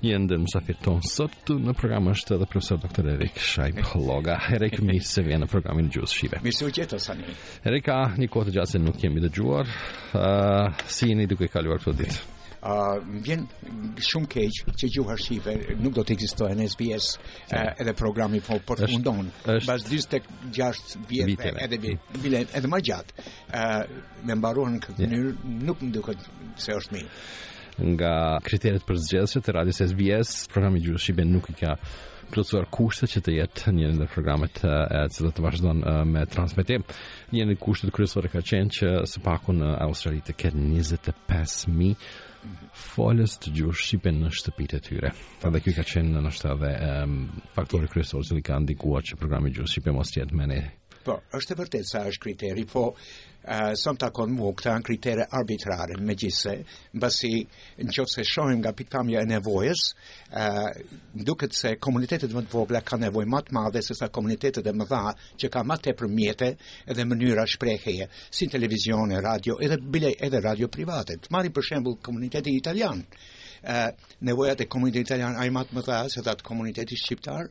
Një ndër mysafirët tanë sot në program është edhe profesor doktor Erik Shaip Lloga. Erik mirë se vjen në programin e gjuhës shqipe. Mirë se ju gjeta, Sani. Erik, ka një kohë të gjatë që nuk jemi dëgjuar. Uh, si jeni duke kaluar këto ditë? Uh, më vjen shumë keq që gjuha shqipe nuk do të ekzistojë në SBS uh, edhe programi po përfundon pas 46 vjetëve edhe bile edhe më gjatë uh, me mbaruar në këtë mënyrë nuk më duket se është mirë Nga kriteret përzgjedhëse të radios SBS, programi i gjuhës shqipe nuk i ka plotësuar kushtet që të jetë një nga programet që do të vazhdon me transmetim. Një nga kushtet kryesore ka qenë që së paku në Australi të ketë 25000 folës të gjuhës shqipe në shtëpitë e tyre. Pra dhe kjo ka qenë ndoshta edhe um, faktori kryesor i cili ka ndikuar që programi i gjuhës shqipe mos jetë me ne. Po, është e vërtetë se është kriteri, po Sa më takon mua, këto janë kritere arbitrare, megjithëse, mbasi në qoftë se shohim nga pikëpamja e nevojës, ë duket se komunitetet më të vogla kanë nevojë më të madhe se sa komunitetet e mëdha që kanë më tepër mjete dhe mënyra shprehjeje, si televizione, radio, edhe bile edhe radio private. Të marrim për shembull komunitetin italian. ë nevojat e komunitetit italian a janë më të mëdha se ato të komunitetit shqiptar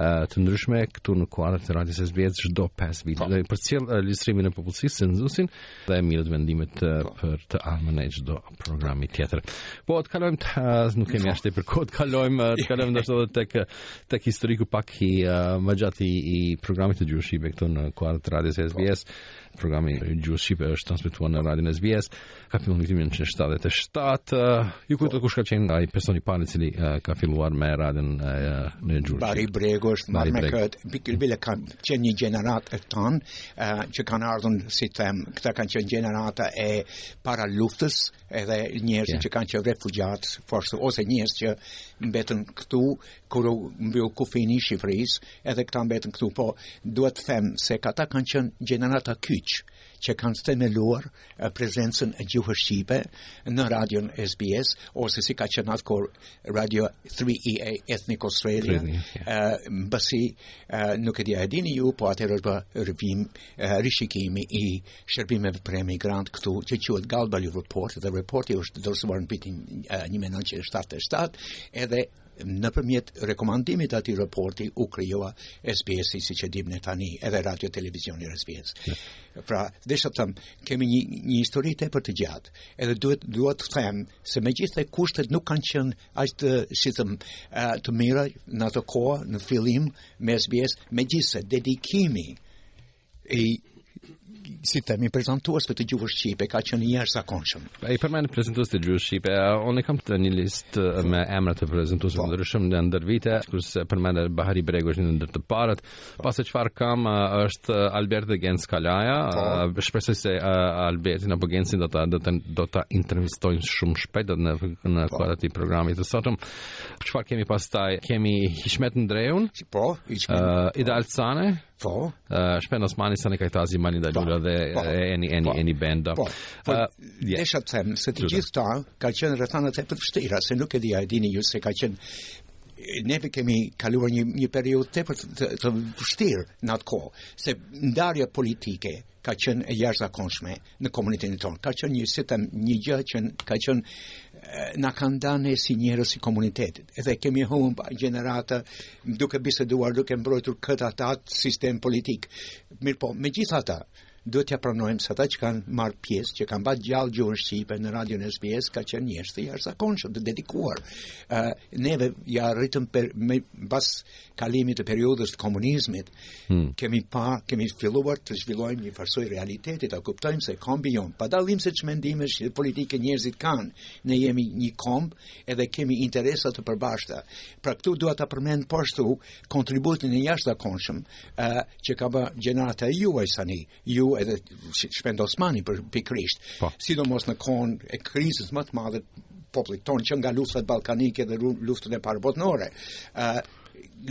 uh, të ndryshme këtu në kuadër të radios SBS çdo 5 vite. Po. Dhe përcjell uh, regjistrimin e popullsisë, censusin, dhe i merr vendimet uh, po. për të ardhmen e çdo programi tjetër. Po, të kalojmë të, uh, nuk kemi po. aq tepër kohë, të kalojmë, uh, të kalojmë ndoshta edhe tek, tek historiku pak i uh, më gjatë i, i programit të gjuhës shqipe këtu në kuadër të radios SBS. Programi i gjuhës shqipe është transmetuar në radion SBS. ka filluar në vitin 1977. Uh, ju kujtohet kush ka qenë ai personi i parë i cili uh, ka filluar me radion uh, në gjuhën. Bahri Bregu është marrë me këtë. Bile bile kanë qenë një gjeneratë e tanë uh, që kanë ardhur, si të them, këta kanë qenë gjenerata e para luftës edhe njerëzit yeah. që kanë qenë refugjatë, forse ose njerëz që mbetën këtu kur u mbyll kufini i Shqipërisë, edhe këta mbetën këtu, po duhet të them se këta kanë qenë gjenerata kyç që kanë themeluar prezencën e gjuhës shqipe në radion SBS ose si ka qenë atë kohë radio 3EA Ethnic Australia mbasi nuk e di a e dini ju po atëherë është bërë rivju rishikimi i shërbimeve për emigrantë këtu që quhet Galbally Report dhe reporti është dorëzuar në vitin 1977 edhe Nëpërmjet rekomandimit të atij raporti u krijua SBS-i siç e dimë ne tani, edhe radio televizioni SBS. Pra, desha të them, kemi një një histori tepër të gjatë. Edhe duhet dua të them se megjithëse kushtet nuk kanë qenë aq të si të them, të mira në ato kohë në fillim me SBS, megjithëse dedikimi E si themi prezantues për të gjuhës shqipe, ka qenë i jashtëzakonshëm. Ai përmend prezantues të gjuhës shqipe, unë e kam të një listë me emrat të prezantues po. të ndryshëm në ndër vite, kurse përmend Bahari Bregu është një ndër të parët, po. pastaj çfarë kam është Albert dhe Gens Kalaja, po. shpresoj se Albertin apo Gensin do ta, do ta, do ta intervistojmë shumë shpejt dhe në, në po. kuadër të programit të sotëm. Çfarë kemi pastaj? Kemi Hishmet Ndreun, po, Hishmet, uh, Idal Cane, Po. Uh, Shpend Osmani Sani Kajtazi Manjola Lula po, dhe po, eni eni po, eni benda. Po. Po. Uh, yeah. Desha të them se të gjithë këta ka qenë rrethana tepër vështira, se nuk e di a e dini ju se ka qenë neve kemi kaluar një një periudhë tepër të, të vështirë në atë kohë, se ndarja politike ka qenë e jashtëzakonshme. në komunitetin tonë. Ka qenë një sistem, një gjë që ka qenë na ka nda ne si njerëz si komunitet. Edhe kemi humb gjenerata duke biseduar, duke mbrojtur këtë atë sistem politik. Mirëpo, megjithatë, duhet t'ia pranojmë se ata që kanë marrë pjesë, që kanë mbajt gjallë gjuhën shqipe në radion SBS ka qenë njerëz të jashtëzakonshëm, të dedikuar. Ë uh, neve ja rritëm per me bas kalimit të periodës të komunizmit, hmm. kemi pa, kemi filluar të zhvillojmë një farsoj realiteti, ta kuptojmë se kombi jonë, pa dallim se ç'mendimesh politike njerëzit kanë, ne jemi një komb edhe kemi interesa të përbashkëta. Pra këtu dua ta përmend po ashtu kontributin e jashtëzakonshëm, uh, që ka bë gjenerata e juaj Sani, ju edhe Shpend Osmani për pikërisht, po. sidomos në kohën e krizës më të madhe popullit tonë që nga luftat ballkanike dhe luftën e parë botërore, ë uh,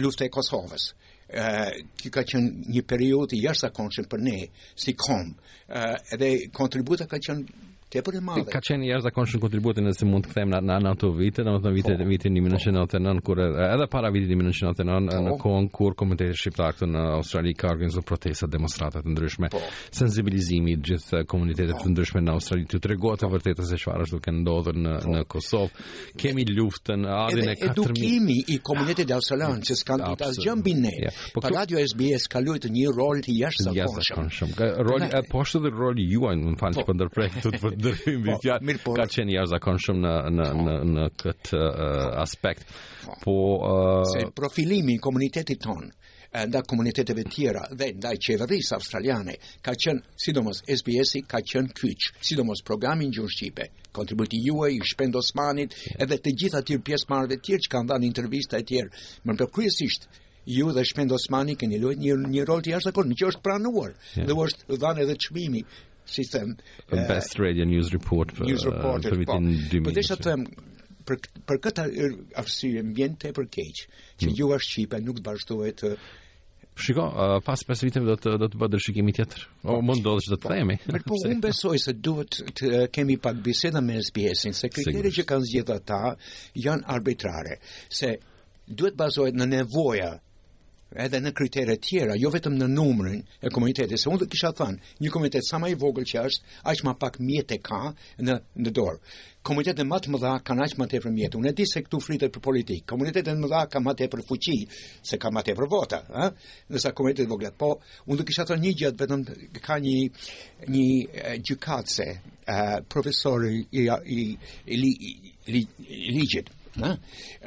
lufta e Kosovës. ë uh, që ka qenë një period i jashtëzakonshëm për ne si komb. ë uh, edhe kontributi ka qenë tepër e madhe. Ka qenë i jashtëzakonshëm kontributi nëse mund të kthehemi në në, në ato vite, domethënë vitet po. vitin 1999 kur edhe para vitit 1999 po. në kohën kur komuniteti shqiptar këtu në Australi ka organizuar protesta, demonstrata të ndryshme, po. sensibilizimi i gjithë komuniteteve të ndryshme në Australi t'ju tregohet e vërteta se çfarë është duke ndodhur në në Kosovë. kemi luftën me ardhjen e 4000. Edukimi i komunitetit australian që s'kan ditë asgjë mbi ne. Ja. Po pra radio SBS ka luajtur një rol të jashtëzakonshëm. Ja, roli po ashtu dhe roli juaj, më fal, po ndërpres këtu të ndërhyj mbi po, fjalë. Po. Ka qenë i jashtëzakonshëm në në po. në në këtë uh, aspekt. Po, po uh, se profilimi i komunitetit tonë e ndaj komuniteteve tjera dhe ndaj qeverisë australiane ka qenë sidomos SBS-i ka qenë kyç, sidomos programi në gjuhën shqipe. Kontributi juaj i Shpend Osmanit edhe të gjithë atyre pjesëmarrësve të tjerë që kanë dhënë intervista e tjerë, mirëpo kryesisht ju dhe Shpend Osmani keni luajtur një, një rol të jashtëzakonshëm që është pranuar yeah. dhe u është dhënë edhe çmimi si them, the best radio news report për news report për po. vitin 2000. Po desha të them për për këtë arsye më vjen tepër keq që mm. gjuha shqipe nuk do të vazhdohet të Shiko, uh, pas pesë viteve do të do të bëhet rishikimi tjetër. O po, mund të ndodhë do të, po, themi. Por po unë besoj se duhet të kemi pak biseda me SBS-in, se kriteret që kanë zgjedhur ata janë arbitrare, se Duhet të bazohet në nevoja edhe në kritere tjera, jo vetëm në numrin e komunitetit. Se unë të kisha thënë, një komunitet sa më i vogël që është, aq më pak mjete ka në në dorë. Komunitetet më të mëdha kanë aq më tepër mjete. Unë e di se këtu flitet për politikë. Komunitetet më të mëdha kanë më tepër fuqi, se kanë më tepër vota, ë? sesa komunitetet e vogla, po unë të kisha thënë një gjë vetëm ka një një gjykatëse, profesor i i i, i, i ligjit, ha?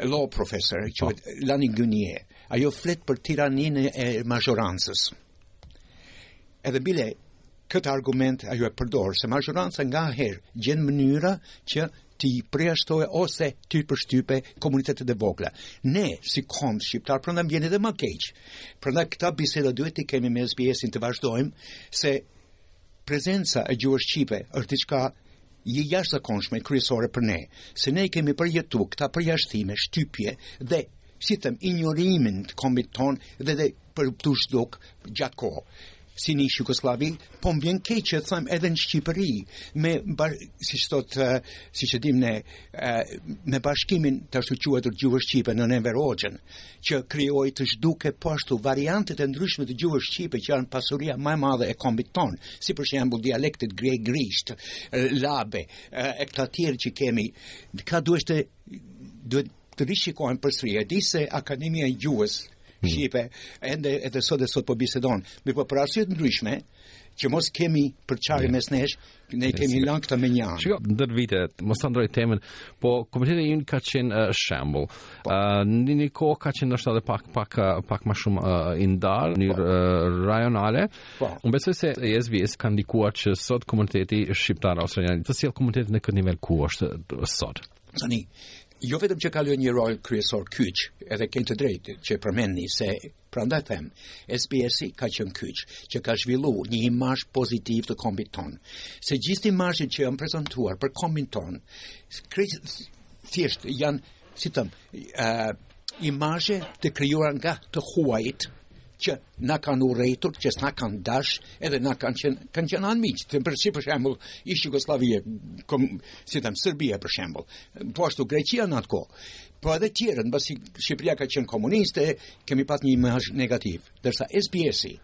Law professor, që oh. Lani Guinier, ajo flet për tiraninë e mazhorancës. Edhe bile, këtë argument ajo e përdor, se mazhoranca ngaherë gjen mënyra që t'i përjashtojë ose t'i përshtypë komunitetet e vogla. Ne, si komb shqiptar, prandaj më vjen edhe ma keq. Prandaj këta biseda duhet të kemi me SBS-in të vazhdojmë, se prezenca e gjuhës shqipe është diçka e jashtëzakonshme, kryesore për ne, se ne kemi përjetuar këta përjashtime, shtypje dhe si them, injorimin të kombit tonë dhe dhe për të zhduk gjatë kohë. Si në ish-Jugosllavi, po më vjen keq që them edhe në Shqipëri, me, bar, siç thotë, siç e dimë ne, me bashkimin të ashtuquajtur gjuhës shqipe nën Enver Hoxhën, që krijoi të zhdukë po ashtu variantet e ndryshme të gjuhës shqipe që janë pasuria ma e madhe e kombit tonë, si për shembull dialektet gegërisht, labe, e këta tjerë që kemi, ka duhet të duhet të rishikohen përsëri. E di se Akademia e Gjuhës hmm. Shqipe mm. ende edhe sot e sot po bisedon, mirëpo për arsye të ndryshme, që mos kemi përçarje yeah. mes nesh, Ne i kemi lënë këtë mënjanë. Shiko, ndër vite, mos ta ndërroj temën, po komuniteti ynë ka qenë uh, shembull. Ë po. uh, në një kohë ka qenë ndoshta edhe pak pak uh, pak më shumë uh, i ndar në po. uh, rajonale. Po. Unë besoj se SBS ka ndikuar që sot komuniteti shqiptar australian të sjellë komunitetin në këtë nivel ku është uh, sot. Tani, jo vetëm që ka luajt një rol kryesor kyç, edhe keni të drejtë që përmendni se Prandaj them, SBS-i ka qenë kyç, që ka zhvilluar një imazh pozitiv të kombit tonë. Se gjithë imazhet që janë prezantuar për kombin tonë, krejt thjesht janë, si them, uh, imazhe të krijuara nga të huajit që na kanë urrejtur, që s'na kanë dash, edhe na kanë qenë kanë qenë anmiq. Të për si për shembull, ish Jugosllavia, kom, si them Serbia për shembull, po ashtu Greqia në atë kohë. Po edhe të tjerët, mbasi Shqipëria ka qenë komuniste, kemi pat një imazh negativ, ndërsa SBS-i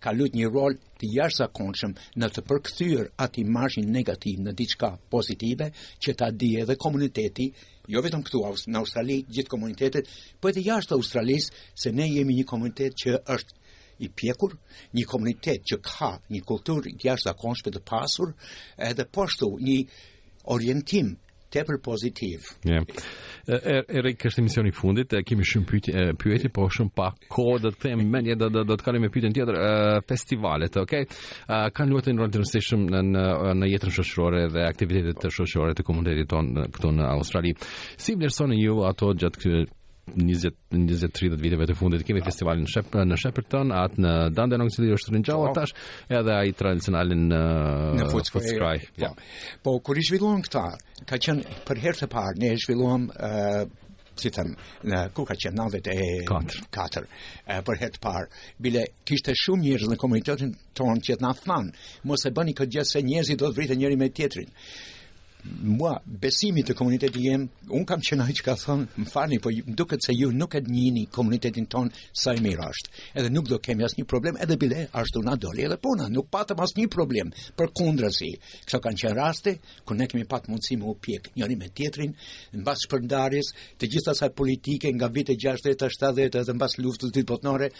ka luajtur një rol të jashtëzakonshëm në të përkthyer atë imazhin negativ në diçka pozitive që ta di edhe komuniteti, jo vetëm këtu në Australi, gjithë komunitetet, po edhe jashtë Australisë, se ne jemi një komunitet që është i pjekur, një komunitet që ka një kulturë të jashtëzakonshme të pasur, edhe po ashtu një orientim tepër pozitiv. Ja. Er, Erik, është emisioni i fundit, kemi shumë pyetje, pyetje, po shumë pak kohë do të them mendje do, do të kalojmë me pyetjen tjetër, uh, festivalet, okay? Uh, kanë luajtur një rol të rëndësishëm në në, në jetën shoqërore dhe aktivitetet shoqërore të komunitetit tonë këtu në Australi. Si i vlerësoni ju ato gjatë këtyre 20 20 30 viteve të fundit kemi festivalin në Shep në Shepparton atë në Dandenong që është ringjall po. tash edhe ai tradicionalin në në Footscray po. ja. po kur i zhvilluam këta ka qenë për herë të parë ne e zhvilluam uh, si them në ku ka qenë 94 4 uh, për herë të parë bile kishte shumë njerëz në komunitetin tonë që na thanë mos e bëni këtë gjë se njerëzit do të vriten njëri me tjetrin Mua, besimi të komunitetit jem, unë kam qenë ai që ka thënë, më falni, po më duket se ju nuk e njihni komunitetin tonë sa i mirë është. Edhe nuk do kemi asnjë problem, edhe bile ashtu na doli edhe puna, nuk patëm asnjë problem. Përkundrazi, këto kanë qenë raste ku ne kemi pat mundësi me u pjek njëri me tjetrin, mbas shpërndarjes të gjithë asaj politike nga vitet 60 70 edhe mbas luftës së dytë botnore,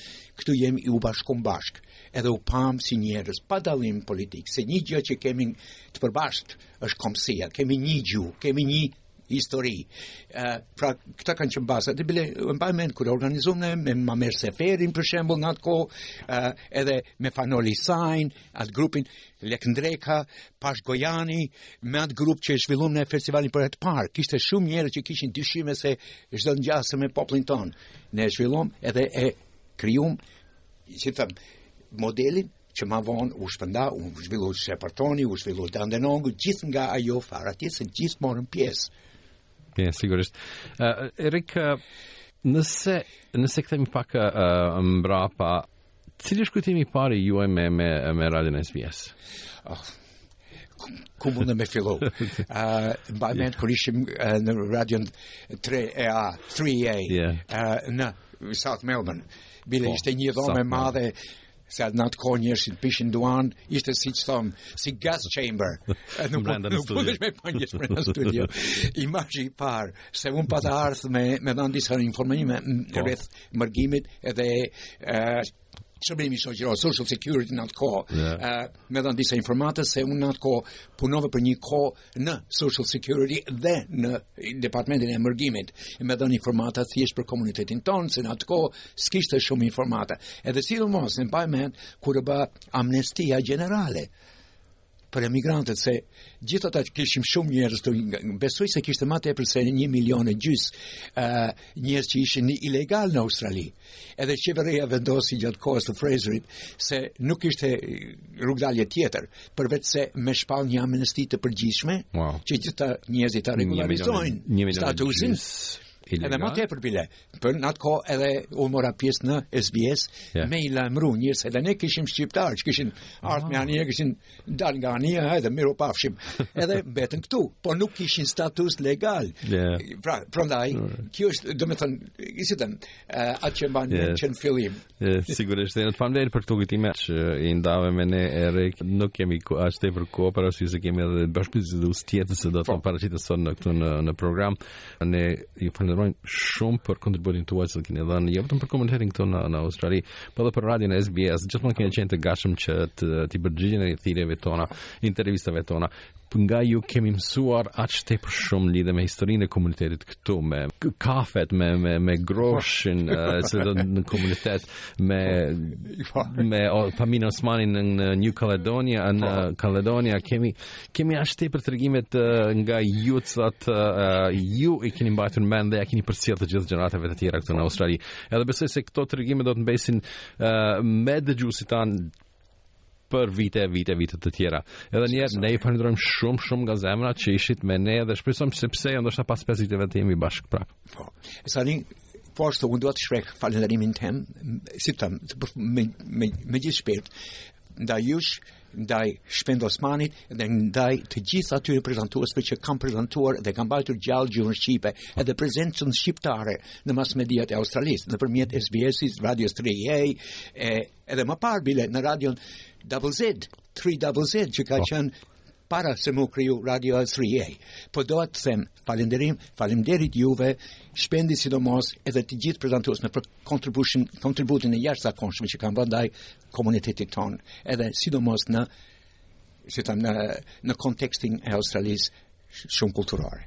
këtu jemi u bashkum bashkë. Edhe u pam si njerëz pa dallim politik, se një gjë që kemi Të përbashkët është kombësia, kemi një gjuhë, kemi një histori. Uh, pra, këta kanë qenë baza. Dhe bile, mbaj mend, kur e organizum në, me Muamer Seferin, për shembull, në atë kohë, uh, edhe me Fanol Isain, atë grupin, Lek Ndreka, Pashk Gojani, me atë grup që e zhvillum ne festivalin për herë të parë. Kishte shumë njerëz që kishin dyshime se ç'do ngjasë me popullin tonë. Ne e zhvillum edhe e kryum, që themi, modelin që ma vonë u shpërnda, u zhvillu Shepartoni, u zhvillu Dandenongu, gjithë nga ajo fara atje, se gjithë morën pjesë. Ja, sigurisht. Uh, Erik, uh, nëse, nëse kthehemi pak uh, mbrapa, cili është kujtimi i parë i juaj me, me, me radion SBS? Oh, ku mund me fillu. Uh, Mbaj mend kur ishim uh, në radion 3EA, 3A, yeah. uh, në South Melbourne. Bile po, ishte një dhomë e madhe, se në atë kohë njerëzit pishin duhan, ishte si që thonë, si gas chamber, e nuk mund të punësh me pa njështë me në studio. Imazhi i parë, se unë pata ardhë me, me dhanë disa informime po. rreth mërgimit edhe shërbimi shoqëror, social security në atë kohë, yeah. me dhanë disa informatës se unë në atë kohë punova për një kohë në Social Security dhe në Departamentin e Mërgimit. Me dhënë informata thjesht për komunitetin tonë, se në atë kohë s'kishte shumë informata. Edhe sidomos, mbaj mend, kur u bë amnestia generale, për emigrantët se gjithë ata kishim shumë njerëz të besoj se kishte më tepër se 1 milion e gjys uh, njerëz që ishin ilegal në Australi. Edhe qeveria vendosi gjatë kohës të Fraserit se nuk kishte rrugëdalje tjetër, përveçse me shpall një amnesti të përgjithshme, wow. që gjithë ata njerëzit ta rregularizojnë, një milion statusin. Edhe më tepër bile, për në atë kohë edhe unë mora pjesë në SBS yeah. me i lajmëru njerëz edhe ne kishim shqiptarë që kishin ardhur oh. me ah. anije, kishin dal nga anija, edhe mirupafshim. Edhe mbetën këtu, por nuk kishin status legal. Yeah. Pra, prandaj, kjo është, domethënë, si të them, eh, atë që mbaj yeah. që në fillim. Sigurisht, e ne të falenderojmë për këto kujtime që i ndave me ne Erik, nuk kemi aq tepër kohë, për arsye se kemi edhe bashkëbisedues tjetër se do të na po. paraqitet sonte këtu në, në program. Ne ju falenderojmë shumë për kontributin tuaj që keni dhënë jo vetëm për komunitetin këtu në, në Australi, por po edhe për radion SBS, gjithmonë keni qenë të gatshëm që të, t'i përgjigjeni thirrjeve tona, intervistave tona. nga ju kemi mësuar aq tepër shumë lidhur me historinë e komunitetit këtu me kafet me me me groshin se do në komunitet me me familjen Osmani në, në New Caledonia në po. Caledonia kemi kemi aq tepër tregime nga ju sot uh, ju i keni mbajtur në mend dhe ia keni përcjell të gjithë gjeneratave të tjera këtu në po. Australi edhe besoj se këto tregime do të mbesin uh, me dëgjuesit tanë për vite, vite, vite të tjera. Edhe një herë ne ju falenderojmë shumë, shumë nga zemra që ishit me ne dhe shpresojmë se pse jo ndoshta pas 5 viteve të jemi bashkë prapë. Po. Sani, po ashtu unë dua të shpreh falënderimin tim, si të them, me me me gjithë shpirt ndaj jush, ndaj Shpend Osmanit dhe ndaj të gjithë atyre prezantuesve që kanë prezantuar dhe kanë mbajtur gjallë gjuhën shqipe, edhe prezencën shqiptare në mas mediat e Australisë, nëpërmjet SBS-it, Radio 3EA, e Edhe më parë bile në radion Double Z, 3 Double Z që ka po. qenë para se me u kriju Radio 3EA. Po dua të them, falenderim, faleminderit juve, Shpendit sidomos edhe të gjithë prezantuesve për kontributin, kontributin e jashtëzakonshëm që kanë bërë ndaj komunitetit tonë, edhe sidomos në si t'them në në kontekstin e Australisë shumëkulturore.